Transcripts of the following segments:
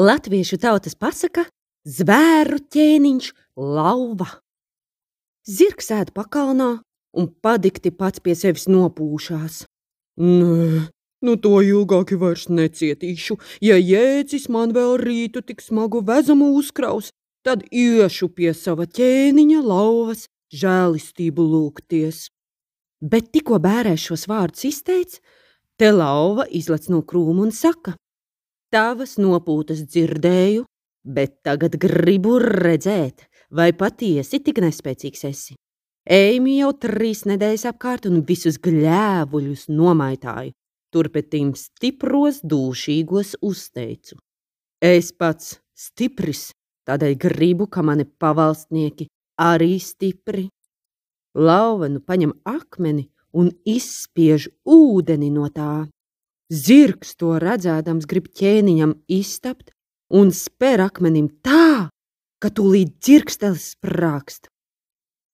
Latviešu tautas pasaka - zvēru ķēniņš lauva. Zirgs ēd pakalnā un padikti pats pie sevis nopūšās. Nē, nu to ilgāk vairs necietīšu. Ja jēdzis man vēl rītu tik smagu vezumu uzkraus, tad iešu pie sava ķēniņa lauvas žēlistību lūgties. Bet tikko bērēs šos vārdus izteica, te lauva izlec no krūma un saka: Tavas nopūtas dzirdēju, bet tagad gribu redzēt, vai patiesi tik nespēcīgs esi. Eimi jau trīs nedēļas apkārt un visus gļēvuļus nomaitāju, turpetīm stipros dūšīgos uzteicu. Es pats stipris, tādēļ gribu, ka mani pavalstnieki arī stipri. Lauvenu paņem akmeni un izspiež ūdeni no tā. Zirgs to redzēdams grib ķēniņam iztapt un spēr akmenim tā, ka tūlīt dzirkstelis sprākst.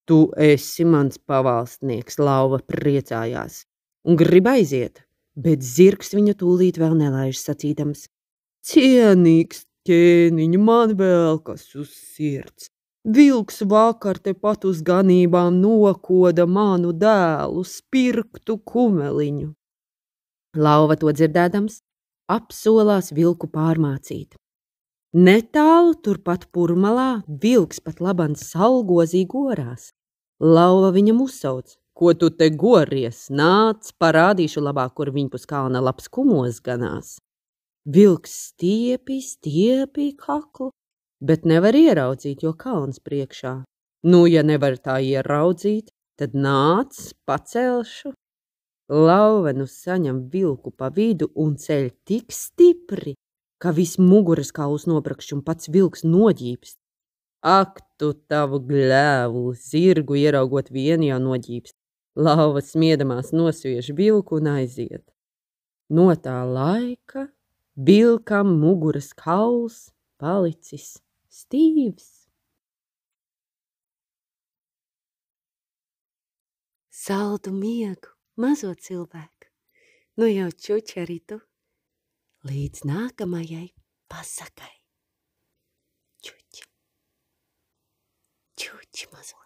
Tu esi mans pavalstnieks, lauva priecājās, un grib aiziet, bet zirgs viņu tūlīt vēl nelaiž sacīdams. Cienīgs ķēniņ, man vēl kas uz sirds. Vilks vakar tepat uz ganībām nokoda manu dēlu, spirktu kumeliņu. Lauva to dzirdēdams, apsolās vilku pārmācīt. Netālu turpat purmalā vilks pat labans salgozī gorās. Lauva viņam uzsauc, ko tu te gories, nāc, parādīšu labāk, kur viņpus kalna labs kumos ganās. Vilks stiepi, stiepi kaklu, bet nevar ieraudzīt, jo kalns priekšā. Nu, ja nevar tā ieraudzīt, tad nāc, pacelšu. Lauvenu saņem vilku pa vidu un ceļ tik stipri, ka viss muguras kauls noprakšķi un pats vilks noģīpst. Ak, tu tavu gļēvu, zirgu ieraugot vienu jau noģīpst. Lauva smiedamās nosviež vilku un aiziet. No tā laika vilkam muguras kauls palicis stīvs. Saldu miegu! Mazo cilvēku. Nu jau čuči arī tu. Līdz nākamajai pasakai. Čuči. Čuči mazliet.